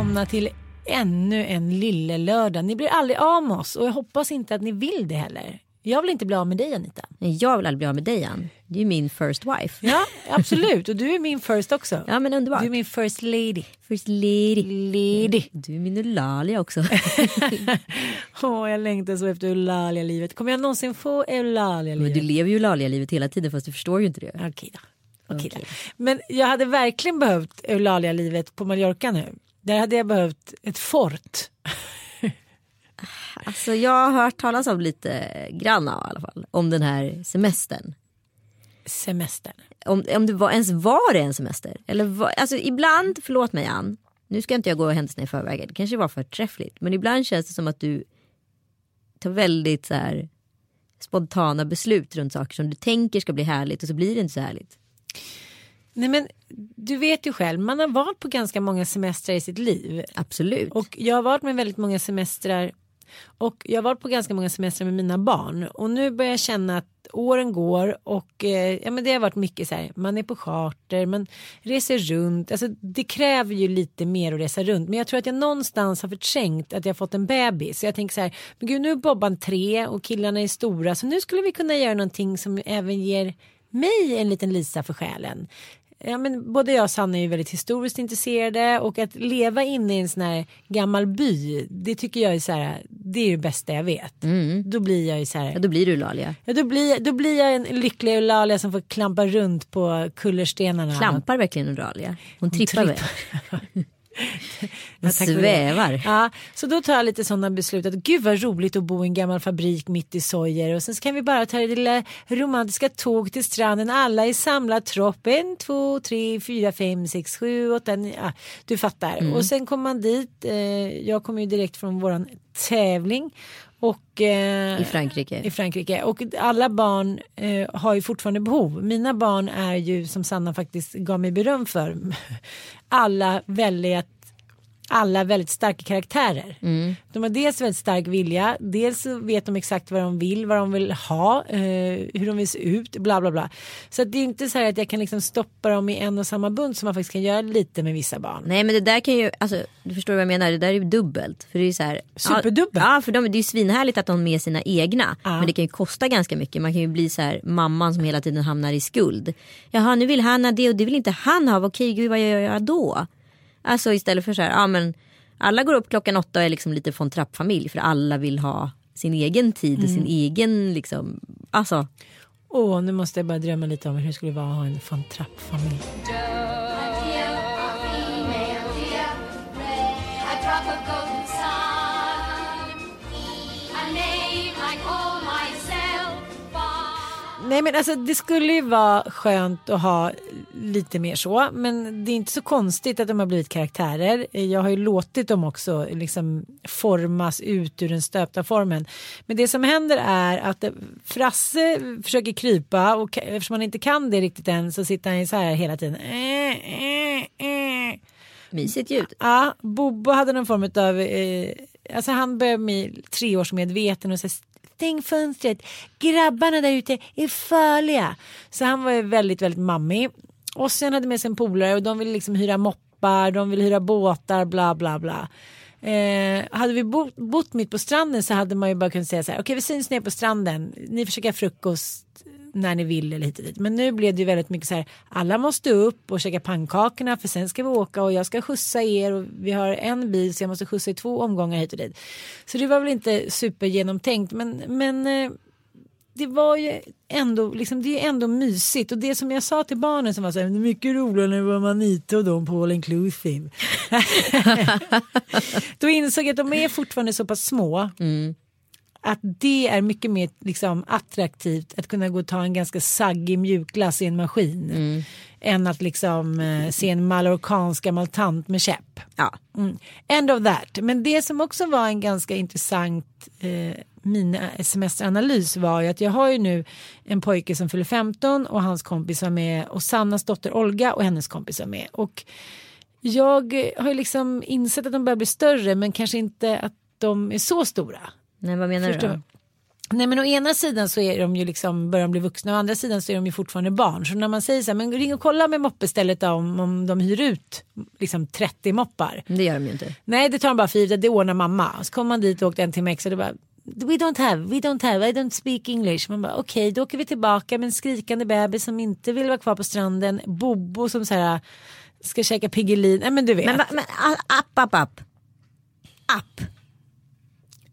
välkomna till ännu en lille lördag. Ni blir aldrig av med oss och jag hoppas inte att ni vill det heller. Jag vill inte bli av med dig Anita. Nej, jag vill aldrig bli av med dig Ann. Du är min first wife. Ja, absolut. Och du är min first också. Ja men underbart. Du är min first lady. First lady. Lady. Du är min Eulalia också. Åh, jag längtar så efter Eulalia-livet. Kommer jag någonsin få men Eulalia-livet? du lever ju Eulalia-livet hela tiden fast du förstår ju inte det. Okej då. Okej då. Men jag hade verkligen behövt Eulalia-livet på Mallorca nu. Där hade jag behövt ett fort. Alltså jag har hört talas om lite grann i alla fall. Om den här semestern. Semestern. Om, om det var, ens var det en semester. Eller var, alltså ibland, förlåt mig Ann. Nu ska inte jag gå händelserna i förväg. Det kanske var förträffligt. Men ibland känns det som att du tar väldigt så här spontana beslut runt saker som du tänker ska bli härligt och så blir det inte så härligt. Nej men du vet ju själv, man har varit på ganska många semestrar i sitt liv. Absolut. Och jag har varit med väldigt många semestrar och jag har varit på ganska många semestrar med mina barn och nu börjar jag känna att åren går och eh, ja, men det har varit mycket så här, man är på charter, man reser runt, alltså det kräver ju lite mer att resa runt men jag tror att jag någonstans har förträngt att jag fått en bebis så jag tänker så här, men gud nu är Bobban tre och killarna är stora så nu skulle vi kunna göra någonting som även ger mig en liten Lisa för själen. Ja, men både jag och Sanna är ju väldigt historiskt intresserade och att leva inne i en sån här gammal by det tycker jag är så här, det är det bästa jag vet. Då blir jag ju så här, Ja, då blir du Eulalia. ja, då, blir, då blir jag en lycklig Eulalia som får klampa runt på kullerstenarna. Klampar verkligen Eulalia? Hon trippar väl? Det. svävar. Ja, så då tar jag lite sådana beslut att gud vad roligt att bo i en gammal fabrik mitt i Sojer och sen så kan vi bara ta det lilla romantiska tåg till stranden alla i samlad tropp en, två, tre, fyra, fem, sex, sju, åtta, nio, ja, du fattar Mm. och sen kommer man dit eh, jag kommer ju direkt från våran tävling och eh, I Frankrike. i Frankrike och alla barn eh, har ju fortfarande behov. Mina barn är ju som Sanna faktiskt gav mig beröm för alla väldigt alla väldigt starka karaktärer. Mm. De har dels väldigt stark vilja, dels vet de exakt vad de vill, vad de vill ha, eh, hur de vill se ut, bla bla bla. Så det är inte så här att jag kan liksom stoppa dem i en och samma bunt som man faktiskt kan göra lite med vissa barn. Nej men det där kan ju, alltså, du förstår vad jag menar, det där är ju dubbelt. För det är ju så här, Superdubbelt. Ja, ja för de, det är ju svinhärligt att de har med sina egna. Ja. Men det kan ju kosta ganska mycket. Man kan ju bli så här mamman som hela tiden hamnar i skuld. Jaha nu vill han ha det och det vill inte han ha. Okej gud vad gör jag då? Alltså istället för så här, ja men alla går upp klockan åtta och är liksom lite von trapp-familj. För alla vill ha sin egen tid och Mm. sin egen liksom, alltså. Åh, nu måste jag bara drömma lite om hur det skulle vara att ha en von Trapp-familj. Nej men alltså det skulle ju vara skönt att ha lite mer så. Men det är inte så konstigt att de har blivit karaktärer. Jag har ju låtit dem också liksom formas ut ur den stöpta formen. Men det som händer är att Frasse försöker krypa och eftersom han inte kan det riktigt än så sitter han ju så här hela tiden. Eh, eh, eh. Mysigt ljud. Ja, Bobo hade någon form av, eh, alltså han började med treårsmedveten och så stäng fönstret, grabbarna där ute är farliga. Så han var ju väldigt, väldigt mammig. Och sen hade med sig en polare och de ville liksom hyra moppar, de ville hyra båtar, bla bla bla. Eh, hade vi bott, bott mitt på stranden så hade man ju bara kunnat säga så här, okej okay, vi syns ner på stranden, ni får käka frukost när ni vill eller hit och dit. Men nu blev det ju väldigt mycket så här, alla måste upp och käka pannkakorna för sen ska vi åka och jag ska skjutsa er och vi har en bil så jag måste skjutsa i två omgångar hit och dit. Så det var väl inte supergenomtänkt men, men eh, det var ju ändå, liksom, det är ändå mysigt och det som jag sa till barnen som var så här, det är mycket roligare när det var Manita och de på all inclusive. Då insåg jag att de är fortfarande så pass små. Mm att det är mycket mer liksom, attraktivt att kunna gå och ta en ganska saggig mjukglass i en maskin. Mm. Än att liksom eh, se en mallorcansk gammal tant med käpp. Ja. Mm. End of that. Men det som också var en ganska intressant eh, min semesteranalys var ju att jag har ju nu en pojke som fyller 15 och hans kompis var med och Sannas dotter Olga och hennes kompis var med. Och jag har ju liksom insett att de börjar bli större men kanske inte att de är så stora. Nej vad menar Förstår? du då? Nej men å ena sidan så är de ju liksom börjar de bli vuxna och å andra sidan så är de ju fortfarande barn. Så när man säger så här, men ring och kolla med moppestället om, om de hyr ut liksom 30 moppar. Det gör de ju inte. Nej det tar de bara för givet, det ordnar mamma. Så kommer man dit och åkte en timme extra och det bara We don't have, we don't have, I don't speak English. Man bara okej okay, då åker vi tillbaka med en skrikande bebis som inte vill vara kvar på stranden. Bobo som så här ska käka Piggelin. Nej men du vet. Men, men app, app, app. App.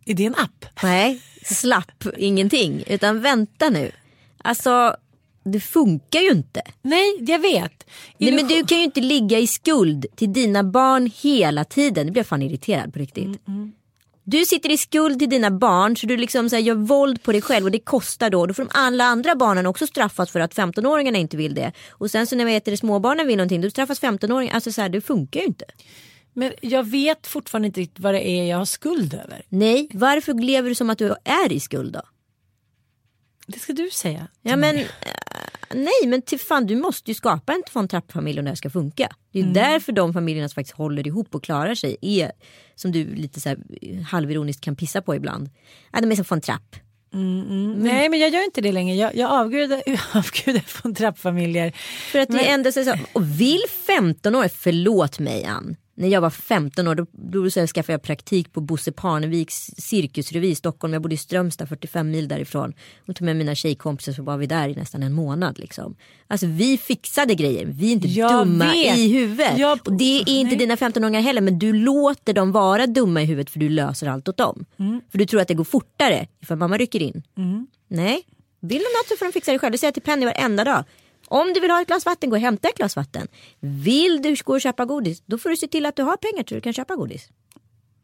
Är det en app? Nej, slapp ingenting. Utan vänta nu. Alltså det funkar ju inte. Nej, jag vet. Nej, men du kan ju inte ligga i skuld till dina barn hela tiden. Det blir jag fan irriterad på riktigt. Mm, mm. Du sitter i skuld till dina barn så du liksom så här, gör våld på dig själv och det kostar då. Då får de alla andra barnen också straffas för att 15-åringarna inte vill det. Och sen så när vet det, småbarnen vill någonting då straffas 15-åringar. Alltså så här, det funkar ju inte. Men jag vet fortfarande inte riktigt vad det är jag har skuld över. Nej, varför lever du som att du är i skuld då? Det ska du säga. Ja men, äh, nej men till fan du måste ju skapa en von Trapp-familj om det här ska funka. Det är mm. därför de familjerna som faktiskt håller ihop och klarar sig är, som du lite så här halvironiskt kan pissa på ibland, ja, de är som von Trapp. Mm, mm. Nej men jag gör inte det längre. Jag, jag avgudar, avgudar från trappfamiljer. För att men... det ändå så, och vill 15 år, förlåt mig Ann när jag var 15 år då, då skaffade jag praktik på Bosse Parneviks cirkusrevy i Stockholm. Jag bodde i Strömstad 45 mil därifrån. Och tog med mina tjejkompisar så var vi där i nästan en månad. Liksom. Alltså vi fixade grejer. Vi är inte jag dumma vet. i huvudet. Jag... Och det är inte Nej. dina 15-åringar heller men du låter dem vara dumma i huvudet för du löser allt åt dem. Mm. För du tror att det går fortare ifall mamma rycker in. Mm. Nej, vill de något så får de fixa det själv. Det säger jag till Penny varenda dag. Om du vill ha ett glas vatten, gå och hämta ett glas vatten. Vill du gå och köpa godis, då får du se till att du har pengar så du kan köpa godis.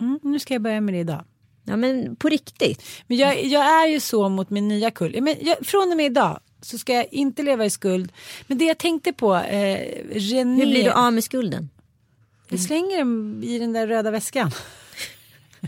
Mm, nu ska jag börja med det idag. Ja men på riktigt. Men jag, jag är ju så mot min nya kull. Men jag, från och med idag så ska jag inte leva i skuld. Men det jag tänkte på, eh, René. Hur blir du av med skulden? Jag slänger den i den där röda väskan.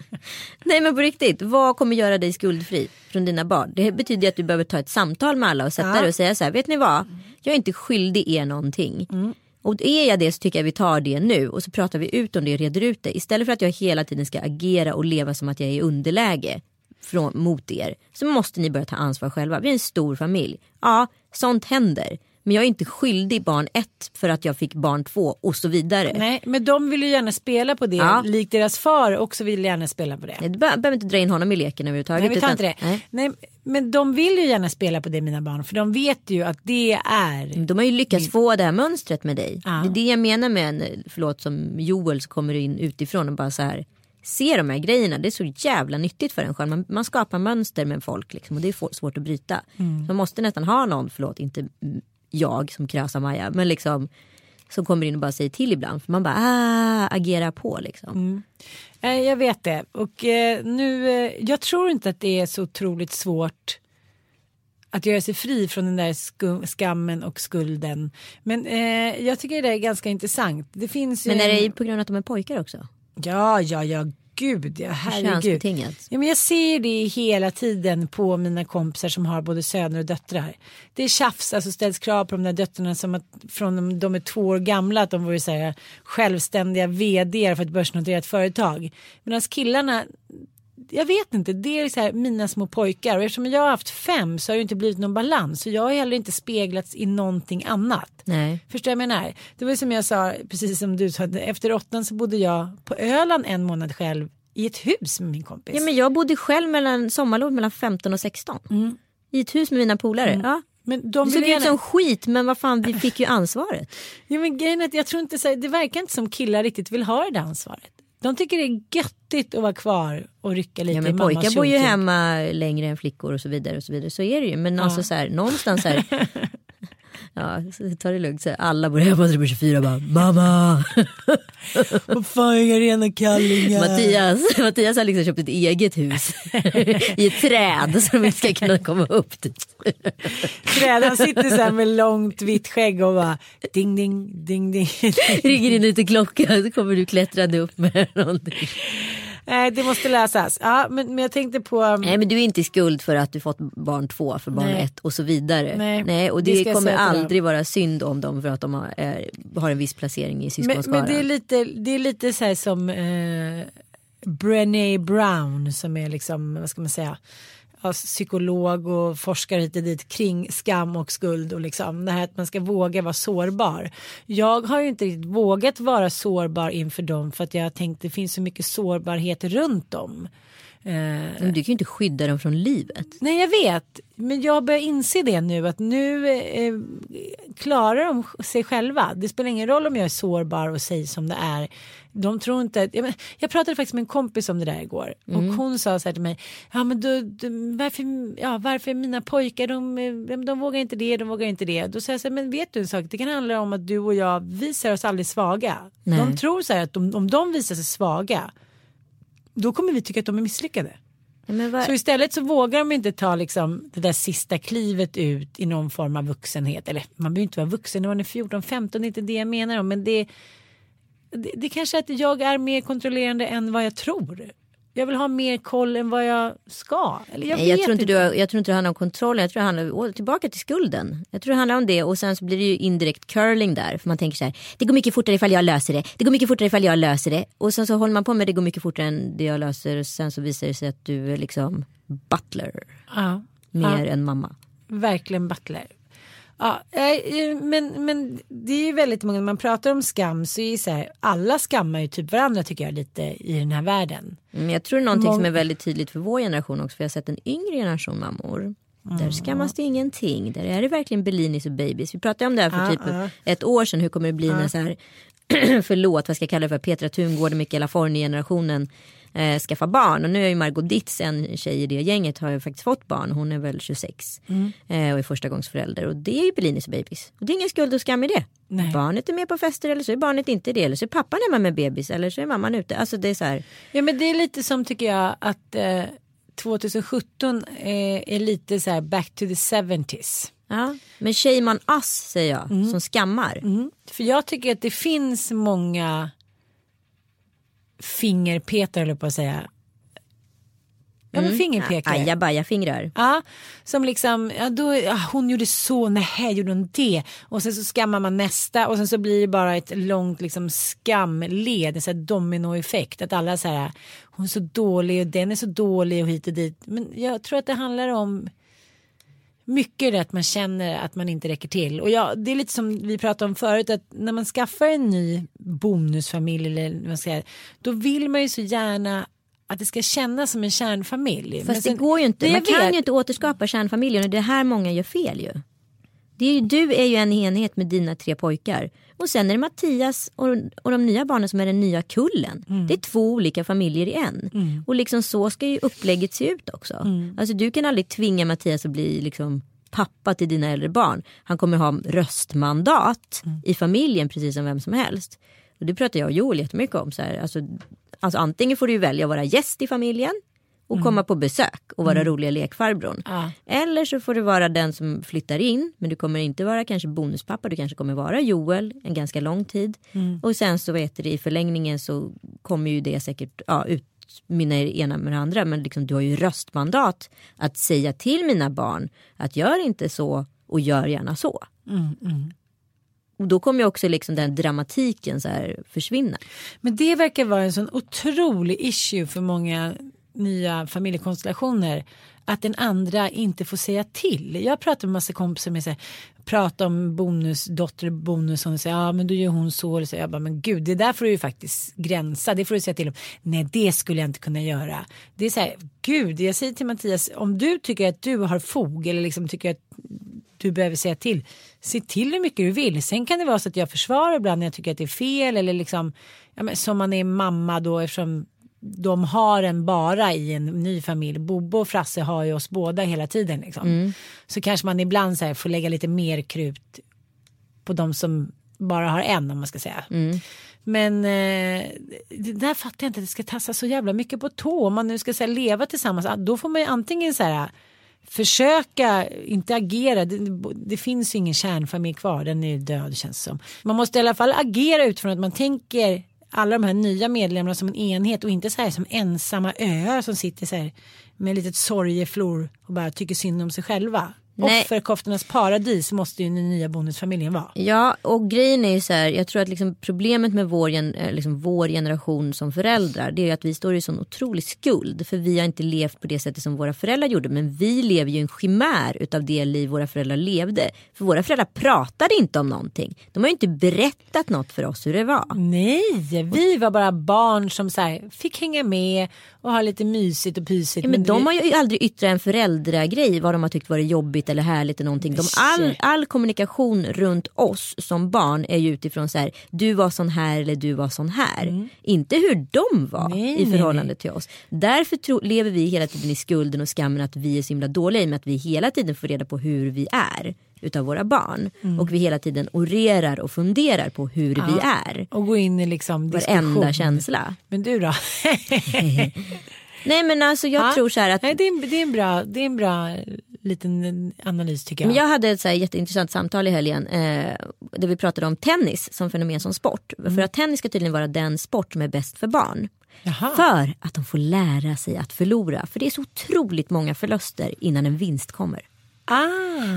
Nej men på riktigt, vad kommer göra dig skuldfri från dina barn? Det betyder att du behöver ta ett samtal med alla och sätta ja. dig och säga så här, vet ni vad? Jag är inte skyldig er någonting. Mm. Och är jag det så tycker jag vi tar det nu och så pratar vi ut om det och reder ut det. Istället för att jag hela tiden ska agera och leva som att jag är i underläge från, mot er. Så måste ni börja ta ansvar själva. Vi är en stor familj. Ja, sånt händer. Men jag är inte skyldig barn ett för att jag fick barn två och så vidare. Nej, men de vill ju gärna spela på det. Ja. Likt deras far också vill gärna spela på det. Nej, du behöver inte dra in honom i leken överhuvudtaget. Nej, vi tar inte det. Nej. Nej. men de vill ju gärna spela på det mina barn. För de vet ju att det är. De har ju lyckats få det här mönstret med dig. Ja. Det är det jag menar med en, förlåt som Joel som kommer in utifrån och bara så här se de här grejerna. Det är så jävla nyttigt för en själv. Man, man skapar mönster med folk liksom, och det är svårt att bryta. Mm. Man måste nästan ha någon, förlåt inte jag som Krösa-Maja, men liksom som kommer in och bara säger till ibland. För man bara ah, agerar på liksom. Mm. Eh, jag vet det och eh, nu, eh, jag tror inte att det är så otroligt svårt att göra sig fri från den där skum, skammen och skulden. Men eh, jag tycker det är ganska intressant. Det finns ju Men är en- det på grund av att de är pojkar också? Ja, ja, ja, gud ja, herregud. Ja, men jag ser det hela tiden på mina kompisar som har både söner och döttrar. Det är tjafs, alltså ställs krav på de där döttrarna som att från de, de är två år gamla att de vore så här, självständiga vd för ett börsnoterat företag. Medan killarna jag vet inte, det är så här mina små pojkar och eftersom jag har haft fem så har det inte blivit någon balans. Så jag har heller inte speglats i någonting annat. Nej. Förstår jag menar? Det var som jag sa, precis som du sa, efter åttan så bodde jag på Öland en månad själv i ett hus med min kompis. Ja, men jag bodde själv mellan sommarlov mellan 15 och 16. I ett hus med mina polare. Ja. men de såg ut som skit men vad fan vi fick ju ansvaret. ja, men grejen är att jag tror inte så här, det verkar inte som killar riktigt vill ha det där ansvaret. De tycker det är göttigt att vara kvar och rycka lite Ja, i men mammas pojkar bor ju hemma längre än flickor och så vidare. och Så vidare. Så är det ju. Men alltså så här, någonstans så här. Ja, ta det lugnt. Så alla bor hemma till 24 bara mamma. Vad fan inga rena kallingar. Mattias, Mattias har liksom köpt ett eget hus i ett träd så de inte ska kunna komma upp dit. Träd, han sitter så här med långt vitt skägg och bara ding ding ding ding. Ringer in lite klocka så kommer du klättrande upp med någonting. Nej det måste läsas. Ja men, men jag tänkte på. um, Nej men du är inte i skuld för att du fått barn två för barn Nej. ett och så vidare. Nej, och det det, kommer aldrig vara synd om dem för att de har, är, har en viss placering i Men, syskonskaran. men det är lite, det är lite så här som eh, Brené Brown som är liksom, vad ska man säga, psykolog och forskar hit och dit kring skam och skuld och liksom det här att man ska våga vara sårbar. Jag har ju inte riktigt vågat vara sårbar inför dem för att jag har tänkt det finns så mycket sårbarhet runt dem. Eh, Men du kan ju inte skydda dem från livet. Nej jag vet, men jag börjar inse det nu att nu eh, klarar de sig själva. Det spelar ingen roll om jag är sårbar och säger som det är. De tror inte jag, men, jag pratade faktiskt med en kompis om det där igår och hon sa så här till mig, ja men du, du, varför, ja, varför mina pojkar, de, eh, de vågar inte det, de vågar inte det. Då säger jag så här, men vet du en sak, det kan handla om att du och jag visar oss aldrig svaga. Nej. De tror så här att om, om de visar sig svaga, då kommer vi tycka att de är misslyckade. Så istället så vågar de inte ta liksom det där sista klivet ut i någon form av vuxenhet. Eller man behöver inte vara vuxen när man är 14-15, det är inte det jag menar. Men det, det, det kanske är att jag är mer kontrollerande än vad jag tror. Jag vill ha mer koll än vad jag ska. Eller jag, Nej, jag, tror inte du jag tror inte det handlar om kontroll. Jag tror det handlar å, tillbaka till skulden. Jag tror det handlar om det och sen så blir det ju indirekt curling där. För man tänker så här, det går mycket fortare ifall jag löser det. Det går mycket fortare ifall jag löser det. Och sen så håller man på med det går mycket fortare än det jag löser. Och sen så visar det sig att du är liksom butler. Ja, Mer än mamma. verkligen butler. Ja, eh, men, men det är ju väldigt många, när man pratar om skam så är det så här, alla skammar ju typ varandra tycker jag lite i den här världen. Men jag tror det är någonting Mång- som är väldigt tydligt för vår generation också. För jag har sett en yngre generation mammor. Där skammas det ingenting. Där är det verkligen Bellinis och babies. Vi pratade om det här för Ja, typ ja. ett år sedan. Hur kommer det bli när så här, förlåt vad ska jag kalla det för, Petra Tungård och Mikaela Forni-generationen eh, skaffa barn. Och nu är ju Margot Ditz, en tjej i det gänget, har ju faktiskt fått barn. Hon är väl 26 Mm. eh, och är förstagångsförälder. Och det är ju Bellinis babies. Och det är ingen skuld och skam i det. Nej. Barnet är med på fester eller så är barnet inte det. Eller så är pappan hemma med bebis eller så är mamman ute. Alltså det är så här. Ja men det är lite som tycker jag att eh, 2017 är, är lite så här back to the 70s. Ja, men shame on us säger jag, Mm. som skammar. För jag tycker att det finns många fingerpetare eller på att säga. Ja men fingerpekare. Ajabaja fingrar. Ja, som liksom, ja, då, ja, hon gjorde så, nej gjorde hon det. Och sen så skammar man nästa och sen så blir det bara ett långt liksom skamled, en sån dominoeffekt. Att alla så här, hon är så dålig och den är så dålig och hit och dit. Men jag tror att det handlar om mycket det att man känner att man inte räcker till. Och ja, det är lite som vi pratade om förut att när man skaffar en ny bonusfamilj eller vad ska säga, då vill man ju så gärna att det ska kännas som en kärnfamilj. Fast det sen- går ju inte. Det Man jag kan vet. ju inte återskapa kärnfamiljen och det är här många gör fel ju. Det är ju du är ju en enhet med dina tre pojkar. Och sen är det Mattias och, och de nya barnen som är den nya kullen. Mm. Det är två olika familjer i en. Och liksom så ska ju upplägget se ut också. Mm. Alltså du kan aldrig tvinga Mattias att bli liksom pappa till dina äldre barn. Han kommer ha röstmandat Mm. i familjen precis som vem som helst. Och det pratar jag och Joel jättemycket om. Så här. Alltså, alltså antingen får du välja att vara gäst i familjen och komma på besök och vara roliga lekfarbrorn. Ja. Eller så får du vara den som flyttar in men du kommer inte vara kanske bonuspappa, du kanske kommer vara Joel en ganska lång tid. Och sen så vet du i förlängningen så kommer ju det säkert ja, utmynna i det ena med det andra men liksom, du har ju röstmandat att säga till mina barn att gör inte så och gör gärna så. Och då kommer ju också liksom den dramatiken så här försvinna. Men det verkar vara en sån otrolig issue för många nya familjekonstellationer. Att den andra inte får säga till. Jag pratar med massa kompisar med sig. Prata om bonusdotter bonus och säger ja men då gör hon så. Eller så. Jag bara men gud det där får du ju faktiskt gränsa. Det får du säga till om. Nej det skulle jag inte kunna göra. Det är så här gud jag säger till Mattias om du tycker att du har fog eller liksom tycker att du behöver säga till. Se till hur mycket du vill. Sen kan det vara så att jag försvarar ibland när jag tycker att det är fel eller liksom ja, men som man är mamma då eftersom de har en bara i en ny familj. Bobo och Frasse har ju oss båda hela tiden. Liksom. Så kanske man ibland så här får lägga lite mer krut på de som bara har en om man ska säga. Men eh, det där fattar jag inte att det ska tassa så jävla mycket på tå. Om man nu ska så här, leva tillsammans ah, då får man ju antingen så här försöka, inte agera. Det, det finns ju ingen kärnfamilj kvar, den är ju död känns det som. Man måste i alla fall agera utifrån att man tänker alla de här nya medlemmarna som en enhet och inte så här som ensamma öar som sitter så här med ett litet sorgeflor och bara tycker synd om sig själva. Nej. Offerkoftornas paradis måste ju den nya bonusfamiljen vara. Ja och grejen är ju så här, jag tror att liksom problemet med vår, gen, eh, liksom vår generation som föräldrar det är ju att vi står i sån otrolig skuld. För vi har inte levt på det sättet som våra föräldrar gjorde. Men vi lever ju en chimär utav det liv våra föräldrar levde. För våra föräldrar pratade inte om någonting. De har ju inte berättat något för oss hur det var. Nej, vi var bara barn som så här, fick hänga med och ha lite mysigt och pysigt. Ja, men vi- de har ju aldrig yttrat en föräldragrej vad de har tyckt varit jobbigt eller härligt eller någonting. De, all, all kommunikation runt oss som barn är ju utifrån så här, du var sån här eller du var sån här. Inte hur de var Mm. Nej, i nej, förhållande nej. till oss. Därför tro, lever vi hela tiden i skulden och skammen att vi är så himla dåliga i och med att vi hela tiden får reda på hur vi är utav våra barn. Mm. Och vi hela tiden orerar och funderar på hur vi är. Och gå in i liksom diskussion. Varenda känsla. Men du då? Nej men alltså jag Ja. tror så här att Nej, det, är en, det, är en bra, det är en bra liten analys tycker jag. Men jag hade ett så här jätteintressant samtal i helgen eh, där vi pratade om tennis som fenomen som sport. För att tennis ska tydligen vara den sport som är bäst för barn. Jaha. För att de får lära sig att förlora. För det är så otroligt många förluster innan en vinst kommer. Ah,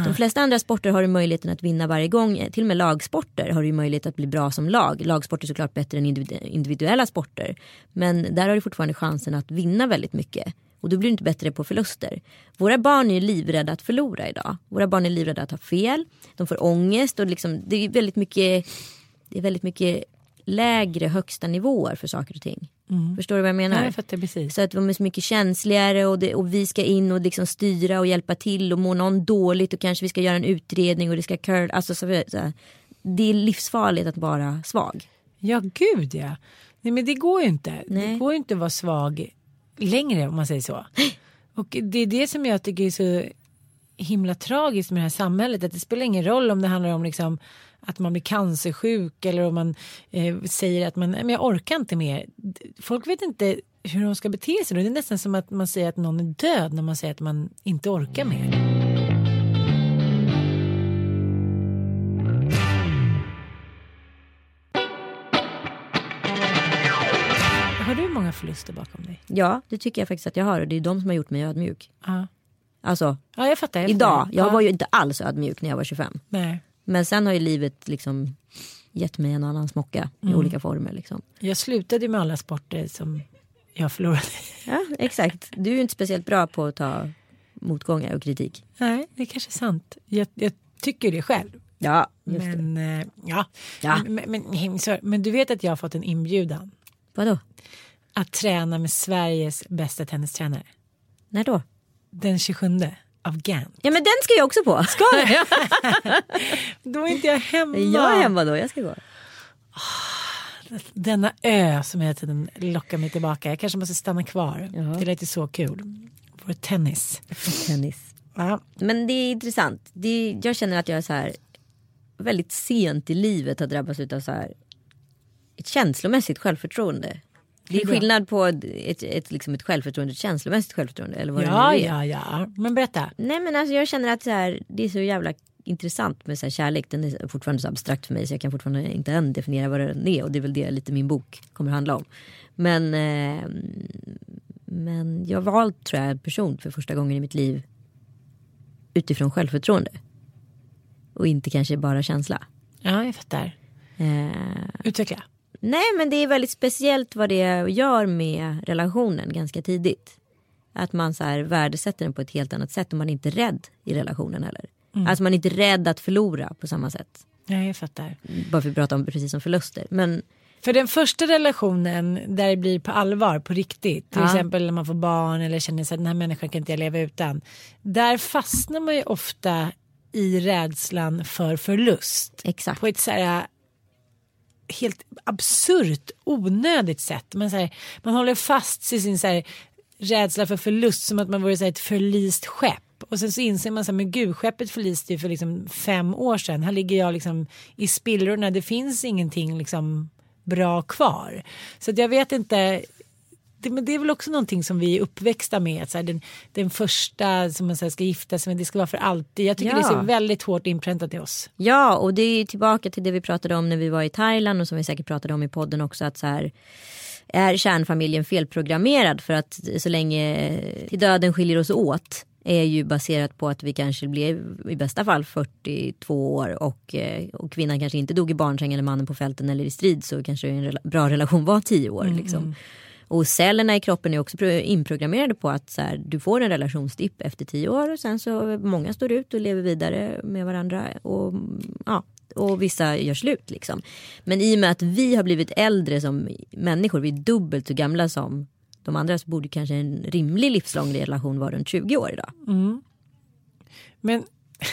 de flesta andra sporter har du möjligheten att vinna varje gång. Till och med lagsporter har du möjlighet att bli bra som lag. Lagsporter är såklart bättre än individuella sporter. Men där har du fortfarande chansen att vinna väldigt mycket. Och då blir du inte bättre på förluster. Våra barn är livrädda att förlora idag. Våra barn är livrädda att ha fel. De får ångest och liksom, det är väldigt mycket det är väldigt mycket lägre högsta nivåer för saker och ting. Förstår du vad jag menar? ja, jag precis. Så att de är så mycket känsligare och, det, och vi ska in och liksom styra och hjälpa till och mår någon dåligt och kanske vi ska göra en utredning och det ska curl. Alltså så, så det är livsfarligt att vara svag. Ja, gud ja. Nej, men det går ju inte. Det Nej. går ju inte att vara svag längre om man säger så. Och det är det som jag tycker är så himla tragiskt med det här samhället. Att det spelar ingen roll om det handlar om liksom att man blir cancersjuk eller om man eh, säger att man, "Nej, men jag orkar inte mer. Folk vet inte hur de ska bete sig. då. Det är nästan som att man säger att någon är död när man säger att man inte orkar mer. Har du många förluster bakom dig? Ja, det tycker jag faktiskt att jag har och det är de som har gjort mig ödmjuk. Ja, Alltså ja jag fattar. Jag fattar. idag, jag ja. var ju inte alls ödmjuk när jag var 25. Nej. Men sen har ju livet liksom gett mig en annan smocka i olika former. Liksom. Jag slutade med alla sporter som jag förlorade. Ja, exakt. Du är ju inte speciellt bra på att ta motgångar och kritik. Nej, det är kanske är sant. Jag, jag tycker det själv. Ja, just det. Men, eh, ja. Ja. Men, men, men du vet att jag har fått en inbjudan Vadå? att träna med Sveriges bästa tennistränare. När då? Den 27 av Gant. Ja men den ska jag också på. Ska du? Då är inte jag hemma. Jag är hemma då, jag ska gå. Denna ö som hela tiden lockar mig tillbaka. Jag kanske måste stanna kvar. Ja. Det låter så kul. Vår tennis. Tennis. Ja. Men det är intressant. Det är, jag känner att jag är så här väldigt sent i livet har drabbats av så här ett känslomässigt självförtroende. Det är skillnad på ett, ett, liksom ett självförtroende, ett känslomässigt självförtroende. Eller vad Ja, det nu är. ja, ja. Men berätta. Nej men alltså jag känner att så här, det är så jävla intressant med så här kärlek. Den är fortfarande så abstrakt för mig så jag kan fortfarande inte än definiera vad den är. Och det är väl det lite min bok kommer handla om. Men, eh, men jag valt tror jag en person för första gången i mitt liv utifrån självförtroende. Och inte kanske bara känsla. Ja, jag fattar. Eh, Utveckla. Nej men det är väldigt speciellt vad det gör med relationen ganska tidigt. Att man så här värdesätter den på ett helt annat sätt och man är inte rädd i relationen heller. Alltså man är inte rädd att förlora på samma sätt. Ja, jag fattar. Bara för att prata om precis som förluster. Men För den första relationen där det blir på allvar, på riktigt. Till Ja. exempel när man får barn eller känner sig att den här människan kan inte jag leva utan. Där fastnar man ju ofta i rädslan för förlust. exakt. På ett så här helt absurt onödigt sätt. Man, så här, man håller fast i sin så här, rädsla för förlust som att man vore så här, ett förlist skepp. Och sen så inser man så här, men gud skeppet förliste ju för liksom fem år sedan. Här ligger jag liksom i spillrorna. Det finns ingenting liksom bra kvar. Så att jag vet inte. Det, men det är väl också någonting som vi är uppväxta med. Att så här, den, den första som man så här, ska gifta sig med, det ska vara för alltid. Jag tycker Ja. det är så väldigt hårt inpräntat i oss. Ja och det är tillbaka till det vi pratade om när vi var i Thailand och som vi säkert pratade om i podden också. Att så här, är kärnfamiljen felprogrammerad för att så länge till döden skiljer oss åt är ju baserat på att vi kanske blev i bästa fall 42 år och, eh, och kvinnan kanske inte dog i barnsäng eller mannen på fälten eller i strid så kanske en rela- bra relation var 10 år. Liksom. Och cellerna i kroppen är också pro- inprogrammerade på att så här, du får en relationsdipp efter 10 år och sen så många står ut och lever vidare med varandra och, ja, och vissa gör slut. Liksom. Men i och med att vi har blivit äldre som människor, vi är dubbelt så gamla som de andra så borde kanske en rimlig livslång relation vara runt 20 år idag. Men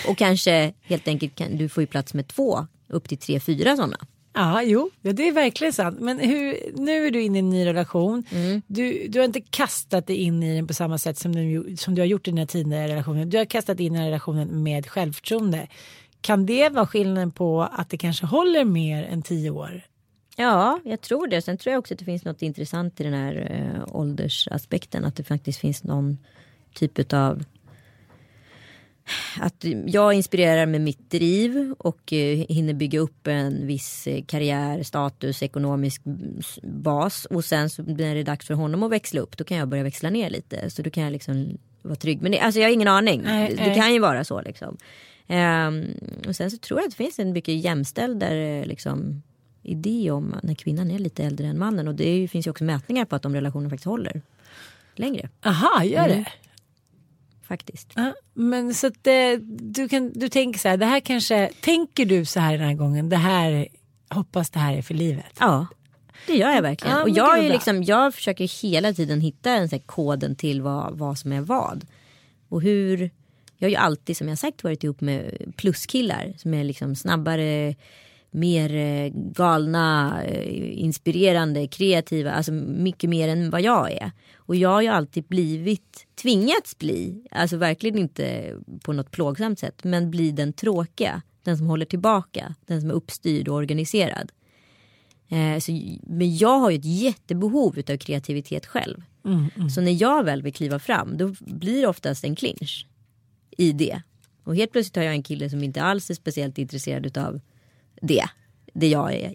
Och kanske helt enkelt kan, du får ju plats med två upp till tre, fyra sådana. Ja, jo, ja, det är verkligen sant. Men hur, nu är du inne i en ny relation. Du, du har inte kastat dig in i den på samma sätt som du, som du har gjort i dina tidigare relationer. Du har kastat in i den här relationen med självförtroende. Kan det vara skillnaden på att det kanske håller mer än tio år? Ja, jag tror det. Sen tror jag också att det finns något intressant i den här eh, åldersaspekten. Att det faktiskt finns någon typ av att jag inspirerar med mitt driv och eh, hinner bygga upp en viss eh, karriär, status, ekonomisk mm, bas. Och sen så när det är dags för honom att växla upp då kan jag börja växla ner lite. Så då kan jag liksom vara trygg. Men det, alltså jag har ingen aning. Nej, det, det kan ju vara så liksom. Ehm, och sen så tror jag att det finns en mycket jämställdare liksom, idé om när kvinnan är lite äldre än mannen. Och det är finns ju också mätningar på att de relationerna faktiskt håller längre. Aha, gör Mm. Det? Faktiskt. Ja, men så att eh, du, kan, du tänker så här, det här kanske, tänker du så här den här gången, det här, hoppas det här är för livet? Ja, det gör jag verkligen. Ja, och jag, är liksom, jag försöker hela tiden hitta en så koden till vad, vad som är vad. Och hur, jag har ju alltid som jag sagt varit ihop med pluskillar som är liksom snabbare, mer eh, galna, eh, inspirerande, kreativa, alltså mycket mer än vad jag är. Och jag har ju alltid blivit, tvingats bli, alltså verkligen inte på något plågsamt sätt, men bli den tråkiga, den som håller tillbaka, den som är uppstyrd och organiserad. Eh, så, men jag har ju ett jättebehov av kreativitet själv. Så när jag väl vill kliva fram då blir det oftast en clinch i det. Och helt plötsligt har jag en kille som inte alls är speciellt intresserad av det, det jag är.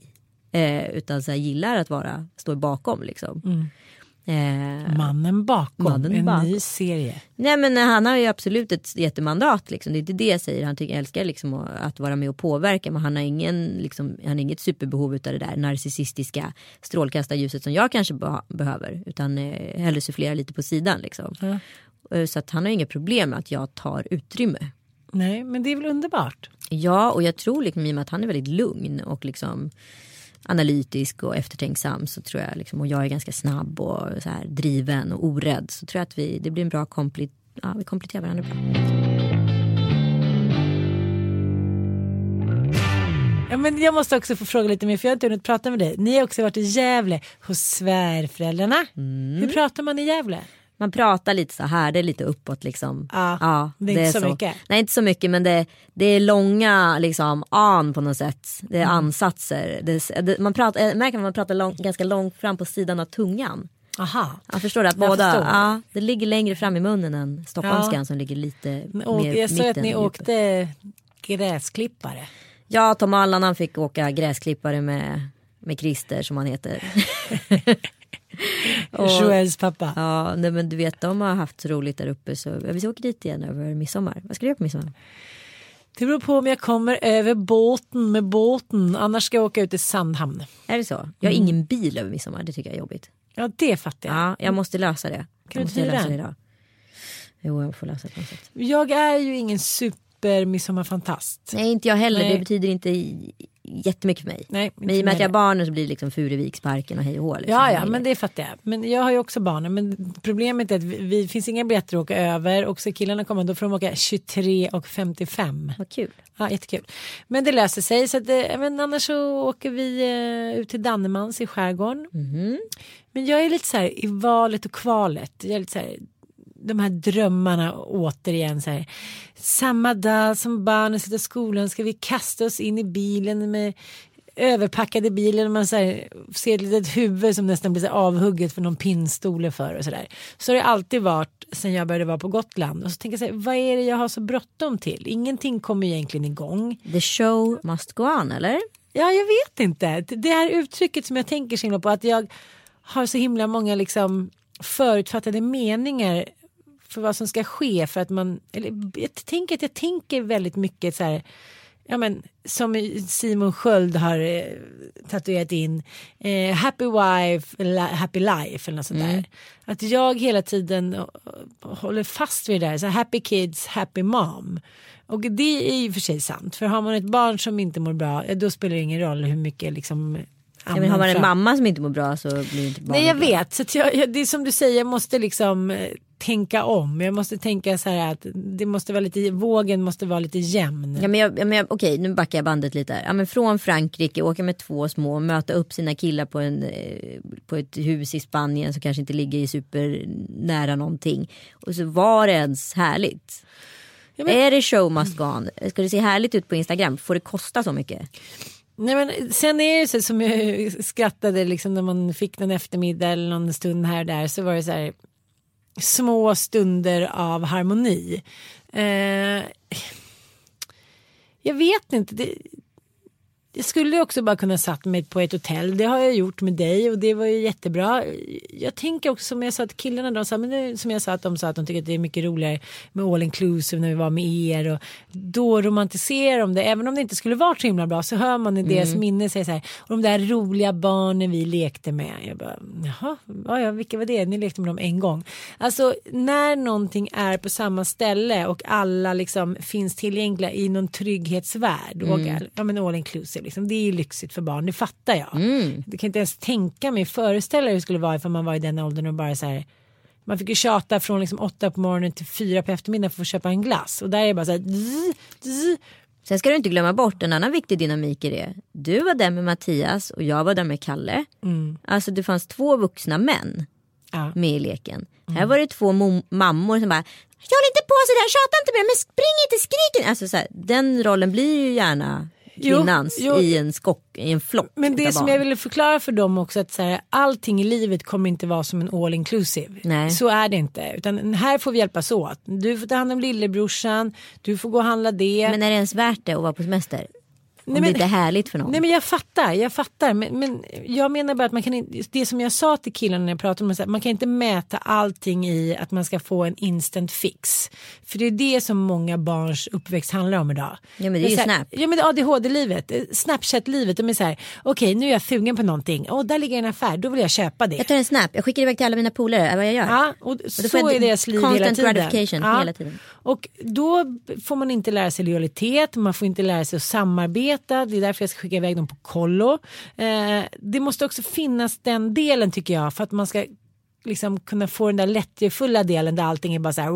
Eh, utan så här, gillar att vara, stå bakom liksom. Eh, Mannen bakom, Mannen en bakom. ny serie. Nej men han har ju absolut ett jättemandat liksom. Det är inte det jag säger. Han tycker, älskar liksom att, vara med och påverka. Men han har, ingen, liksom, han har inget superbehov av det där narcissistiska strålkastarljuset som jag kanske be- behöver. Utan eh, hellre sufflera lite på sidan liksom. Eh, Så att han har inga problem med att jag tar utrymme. Nej, men det är väl underbart. Ja, och jag tror liksom, i och med att han är väldigt lugn och liksom analytisk och eftertänksam så tror jag liksom, och jag är ganska snabb och så här, driven och orädd så tror jag att vi, det blir en bra kompli- ja, vi kompletterar varandra bra. Ja, men jag måste också få fråga lite mer för jag har inte hunnit prata med dig. Ni har också varit i Gävle hos svärföräldrarna. Mm. Hur pratar man i Gävle? Man pratar lite så här, det är lite uppåt liksom. Ja, det är inte så mycket. Nej inte så mycket men det, det är långa liksom an på något sätt. Det är Mm. ansatser. Det, det, man pratar, jag märker att man pratar lång, ganska långt fram på sidan av tungan. Aha. Jag förstår det, att båda, ja, det ligger längre fram i munnen än stockholmskan Ja. som ligger lite Och mer jag såg att ni åkte gräsklippare. Ja, Tom Allan han fick åka gräsklippare med, med Christer som han heter. Och- Joels pappa. Ja, nej, men du vet de har haft så roligt där uppe så vi åker dit igen över midsommar. Vad ska du göra på midsommar? Det beror på om jag kommer över båten med båten. Annars ska jag åka ut till Sandhamn. Är det så? Jag har Mm. ingen bil över midsommar, det tycker jag är jobbigt. Ja det fattar jag. Ja, jag måste lösa det. Kan jag du hyra. Jo, jag får lösa det på något sätt. Jag är ju ingen super midsommarfantast. Nej, inte jag heller. Nej. Det betyder inte i- jättemycket för mig. Nej, men i och med att jag har barnen så blir det liksom Furuviksparken och hej och hå. Liksom. Ja, ja, men det fattar jag. Men jag har ju också barnen. Men problemet är att vi, vi finns inga biljetter att åka över och så killarna kommer då får de åka 23 och 55. Vad kul. Ja, jättekul. Men det löser sig. Så att, eh, men annars så åker vi eh, ut till Dannemans i skärgården. Men jag är lite så här i valet och kvalet. Jag är lite så här, de här drömmarna återigen så här. Samma dag som barnen sitter i skolan ska vi kasta oss in i bilen med överpackade bilen och man så här, ser ett litet huvud som nästan blir avhugget för någon pinnstol för och sådär. Så har det alltid varit sen jag började vara på Gotland och så tänker jag så här, vad är det jag har så bråttom till? Ingenting kommer egentligen igång. The show must go on, eller? Ja, jag vet inte. Det här uttrycket som jag tänker så himla på att jag har så himla många liksom förutfattade meningar för vad som ska ske för att man, eller jag tänker att jag tänker väldigt mycket så här, ja men som Simon Sköld har eh, tatuerat in, eh, happy wife, li- happy life eller något sånt där. Att jag hela tiden eh, håller fast vid det där, så happy kids, happy mom. Och det är ju för sig sant, för har man ett barn som inte mår bra, ja, då spelar det ingen roll hur mycket liksom Ja, men har man en mamma som inte mår bra så blir inte barnet Nej jag bra. vet, så jag, jag, det är som du säger, jag måste liksom eh, tänka om. Jag måste tänka så här att det måste vara lite, vågen måste vara lite jämn. Ja, men jag, ja, men jag, okej, nu backar jag bandet lite. Här. Ja, men från Frankrike, åka med två små, möta upp sina killar på, en, eh, på ett hus i Spanien som kanske inte ligger i supernära någonting. Och så var det ens härligt. Ja, men- Är det show must go on? Ska det se härligt ut på Instagram? Får det kosta så mycket? Nej, men sen är det så som jag skrattade liksom när man fick någon eftermiddag eller någon stund här och där så var det så här små stunder av harmoni. Eh, jag vet inte. Det, jag skulle också bara kunna satt mig på ett hotell. Det har jag gjort med dig och det var ju jättebra. Jag tänker också som jag sa till killarna. De sa, men det, som jag sa att de sa att de tycker att det är mycket roligare med all inclusive när vi var med er. Och då romantiserar de det. Även om det inte skulle vara så himla bra så hör man i deras minne säga så här. Och de där roliga barnen vi lekte med. Jag bara, jaha, ja, vilka var det? Ni lekte med dem en gång. Alltså när någonting är på samma ställe och alla liksom finns tillgängliga i någon trygghetsvärld. Och, ja men all inclusive liksom. Det är ju lyxigt för barn, det fattar jag. Det kan inte ens tänka mig, föreställa hur det skulle vara ifall man var i den åldern och bara så här man fick ju tjata från liksom åtta på morgonen till fyra på eftermiddagen för att köpa en glass. Och där är det bara så här. zzz, zzz. Sen ska du inte glömma bort en annan viktig dynamik i det. Du var där med Mattias och jag var där med Kalle. Alltså det fanns två vuxna män Ja. med i leken. Här var det två mo- mammor som bara Håll inte på sådär, tjata inte mer, men spring inte, skrik inte. Alltså så här, den rollen blir ju gärna kvinnans jo. i en skock, i en flock Men det som barn. jag ville förklara för dem också att så här, allting i livet kommer inte vara som en all inclusive. Nej. Så är det inte. Utan här får vi hjälpas åt. Du får ta hand om lillebrorsan, du får gå och handla det. Men är det ens värt det att vara på semester? Nej, det men- inte är härligt för någon. Nej men jag fattar, jag fattar. Men, men jag menar bara att man kan inte, det som jag sa till killarna när jag pratade med man kan inte mäta allting i att man ska få en instant fix. För det är det som många barns uppväxt handlar om idag. Ja, men det är ju så här, Snap. Ja men det ADHD-livet, eh, Snapchat-livet. De är så här, okej nu är jag sugen på någonting, åh där ligger en affär, då vill jag köpa det. Jag tar en snap, jag skickar iväg till alla mina polare vad jag gör. Ja, och då så är deras liv hela tiden. gratification hela tiden. Och då får man inte lära sig lojalitet, man får inte lära sig att samarbeta. Det är därför jag ska skicka iväg dem på kollo. Eh, det måste också finnas den delen tycker jag för att man ska liksom kunna få den där lättjefulla delen där allting är bara så här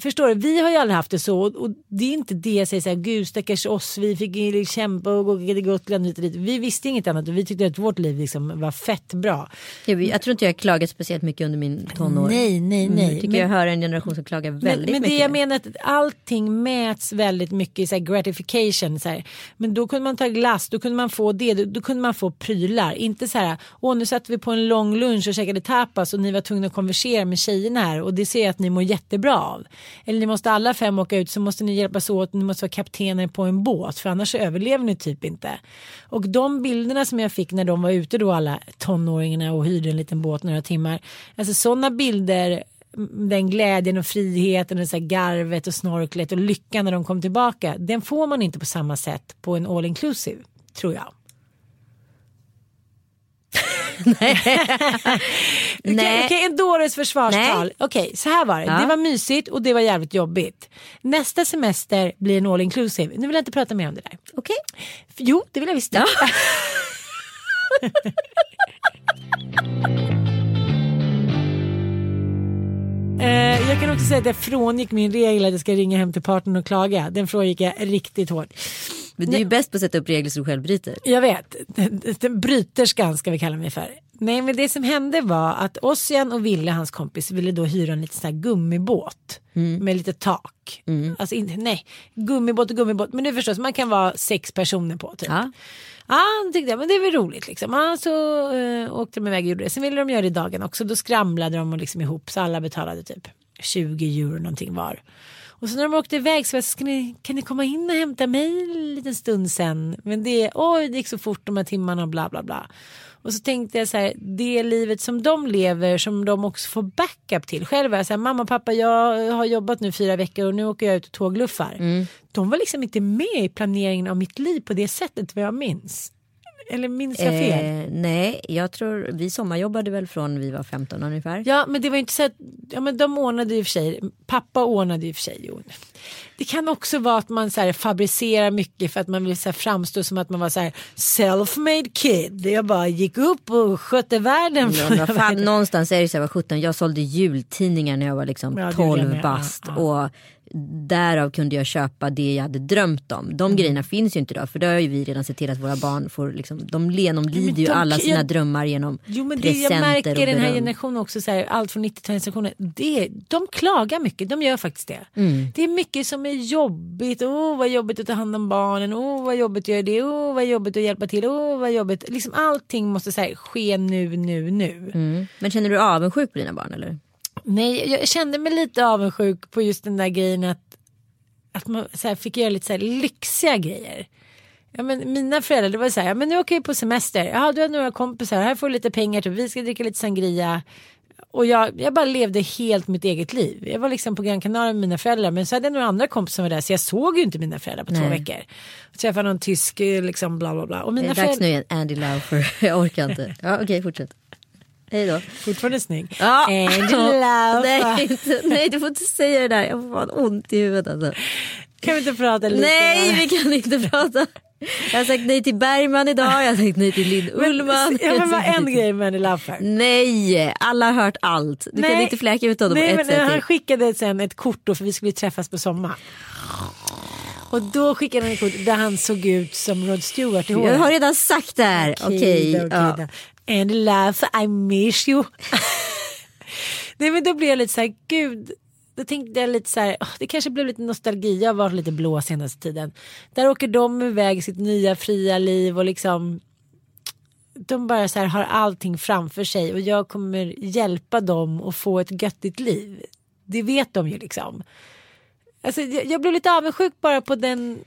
förstår du, vi har ju aldrig haft det så och det är inte det jag säger så här, gud stackars oss, vi fick ju kämpa och gå till Gotland hit och dit. Vi visste inget annat och vi tyckte att vårt liv liksom var fett bra. Jag, jag tror inte jag har klagat speciellt mycket under min tonår. Nej, nej, Mm, nej. Jag tycker Men- jag hör en generation som klagar väldigt men det mycket. jag menar att allting mäts väldigt mycket i så här gratification. Så här. Men då kunde man ta glass, då kunde man få det, då, då kunde man få prylar. Inte så här, åh nu satt vi på en lång lunch och käkade tapas och ni var tvungna att konversera med tjejerna här och det ser jag att ni mår jättebra av. Eller ni måste alla fem åka ut så måste ni hjälpas åt, ni måste vara kaptener på en båt för annars överlever ni typ inte. Och de bilderna som jag fick när de var ute då alla tonåringarna och hyrde en liten båt några timmar. Alltså sådana bilder den glädjen och friheten och så här garvet och snorklet och lyckan när de kom tillbaka. Den får man inte på samma sätt på en all inclusive tror jag. Nej. Okej, okej, en dåres försvarstal. Okej, så här var det. Ja. Det var mysigt och det var jävligt jobbigt. Nästa semester blir en all inclusive. Nu vill jag inte prata mer om det där. Okej. Jo, det vill jag visst. Ja. Eh, jag kan också säga att jag frångick min regel att jag ska ringa hem till partnern och klaga. Den frångick jag riktigt hårt. Men du är ju bäst på att sätta upp regler som du själv bryter. Jag vet, bryterskan ska vi kalla mig för. Nej men det som hände var att Ossian och Ville, hans kompis, ville då hyra en liten sån här gummibåt. Med lite tak. Alltså inte, nej, gummibåt och gummibåt. Men du förstår, så man kan vara sex personer på typ. Ja. Ja, tyckte jag, men det är väl roligt liksom. Ja, så eh, åkte de iväg och gjorde det. Sen ville de göra det i dagen också. Då skramlade de liksom ihop så alla betalade typ 20 euro någonting var. Och så när de åkte iväg så var jag, ska ni, kan ni komma in och hämta mig en liten stund sen? Men det, oj, det gick så fort de här timmarna och bla bla bla. Och så tänkte jag så här, det livet som de lever som de också får backup till. Själv var jag så här, mamma pappa jag har jobbat nu fyra veckor och nu åker jag ut och tågluffar. De var liksom inte med i planeringen av mitt liv på det sättet vad jag minns. Eller minns jag fel? Eh, nej, jag tror vi sommarjobbade väl från vi var 15 ungefär. Ja men det var inte så att, ja men de ordnade ju för sig, pappa ordnade ju för sig. Jo. Det kan också vara att man så här fabricerar mycket för att man vill så här framstå som att man var så här self-made kid. Jag bara gick upp och skötte världen. Ja, fan, någonstans är det så här, jag var 17, jag sålde jultidningar när jag var liksom Ja, det 12 gjorde jag med. bast. Ja, Och därav kunde jag köpa det jag hade drömt om. De Mm. grejerna finns ju inte idag för det har ju vi redan sett till att våra barn får liksom, de genomlider ju alla sina jag- drömmar genom Jo men det presenter jag märker och den här generationen också så här, allt från 90-talsgenerationen. Det, de klagar mycket, de gör faktiskt det. Mm. Det är mycket som är jobbigt. Åh oh, vad jobbigt att ta hand om barnen. Åh oh, vad jobbigt att göra det. Åh oh, vad jobbigt att hjälpa till. Åh vad jobbigt. Liksom allting måste så här, ske nu, nu, nu. Mm. Men känner du avundsjuk på dina barn eller? Nej, jag kände mig lite avundsjuk på just den där grejen att, att man så fick göra lite så lyxiga grejer. Ja, men mina föräldrar det var så här, ja, men nu åker vi på semester. Ja, du har några kompisar, här får du lite pengar, typ. vi ska dricka lite sangria. Och jag, jag bara levde helt mitt eget liv. Jag var liksom på Gran Canaria med mina föräldrar men så hade jag några andra kompisar som var där så jag såg ju inte mina föräldrar på två Nej. veckor. Jag träffade någon tysk eh, liksom bla bla bla. Och Det mina är dags föräldrar, nu igen, Andy Laufer. Jag orkar inte. Ja, Okej, fortsätt. Hej då. fortfarande snygg. Ja. Angela. nej, inte, nej, du får inte säga det där. Jag får fan ont i huvudet alltså. Kan vi inte prata lite? Nej, vi kan inte prata. Jag har sagt nej till Bergman idag, jag har sagt nej till Lind Ullman. Ja, men bara en nej grej med Andy Laufer. Nej, alla har hört allt. Du kan inte fläka ut honom Nej, på men ett sätt Han till. skickade sen ett kort då för vi skulle träffas på sommar. Och då skickade han ett kort där han såg ut som Rod Stewart i håret. Jag har redan sagt det här. Okej. då, okej ja då. And laugh, I miss you. Nej men då blev jag lite så här, gud. Då tänkte jag lite så här, oh, det kanske blev lite nostalgi. Jag har varit lite blå senaste tiden. Där åker de iväg sitt nya fria liv och liksom de bara så här har allting framför sig och jag kommer hjälpa dem att få ett göttigt liv. Det vet de ju liksom. Alltså, jag, jag blev lite avundsjuk bara på den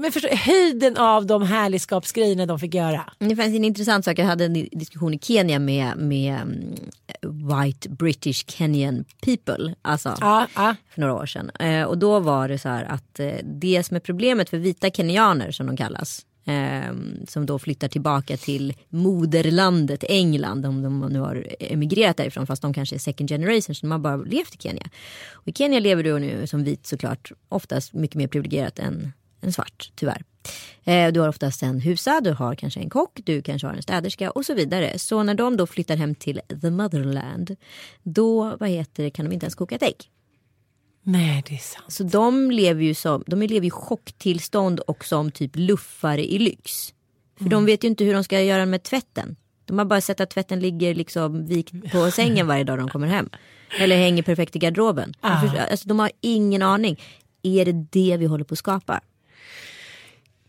men förstå, höjden av de härligskapsgrejerna de fick göra. Det fanns en intressant sak. Jag hade en diskussion i Kenya med, med mm, White British Kenyan people. Alltså Ja, ja. för några år sedan. Eh, och då var det så här att eh, det som är problemet för vita kenyaner som de kallas. Eh, som då flyttar tillbaka till moderlandet England om de nu har emigrerat därifrån fast de kanske är second generation så de har bara levt i Kenya. Och I Kenya lever du nu som vit såklart oftast mycket mer privilegierat än, än svart tyvärr. Eh, du har oftast en husa, du har kanske en kock, du kanske har en städerska och så vidare. Så när de då flyttar hem till the motherland då vad heter det, kan de inte ens koka ett ägg. Nej det är sant. Så de lever ju som, de lever i chocktillstånd och som typ luffare i lyx. För de vet ju inte hur de ska göra med tvätten. De har bara sett att tvätten ligger liksom vikt på sängen varje dag de kommer hem. Eller hänger perfekt i garderoben. De, förstår, alltså, de har ingen aning. Är det det vi håller på att skapa?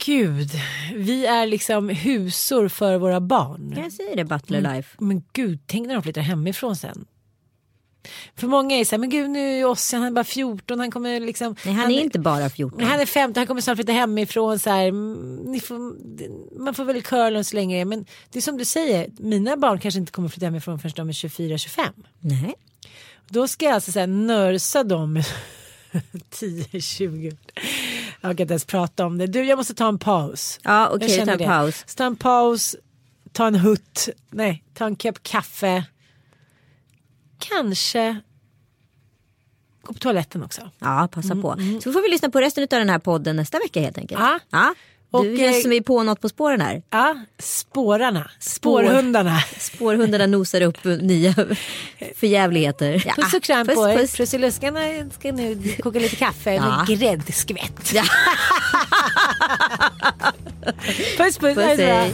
Gud, vi är liksom husor för våra barn. Jag säger det, Butler Life. Men gud, tänk när de flyttar hemifrån sen. För många är så här, men gud nu är Ossian, han är bara 14, han kommer liksom. Nej, han, är inte bara 14. Nej, han är 15, han kommer snart flytta hemifrån. Så här, mm, får, man får väl curla så länge Men det är som du säger, mina barn kanske inte kommer flytta hemifrån förrän de är 24-25. Nej. Då ska jag alltså så här, nörsa dem 10-20 Jag kan inte ens prata om det. Du, jag måste ta en paus. Ja, okej, känner ta en det. paus. Ta en paus, ta en hutt, nej, ta en kopp kaffe. Kanske gå på toaletten också. Ja, passa på. Så får vi lyssna på resten av den här podden nästa vecka helt enkelt. Ja. ja. Och, Du känns eh, som vi är på något på spåren här. Ja, spårarna, spårhundarna. Spårhundarna nosar upp nya förjävligheter. Ja. Puss och kram Puss, på er. puss. Prussiluskarna ska nu koka lite kaffe Ja. med gräddskvätt. Ja. Puss puss, Puss, hej.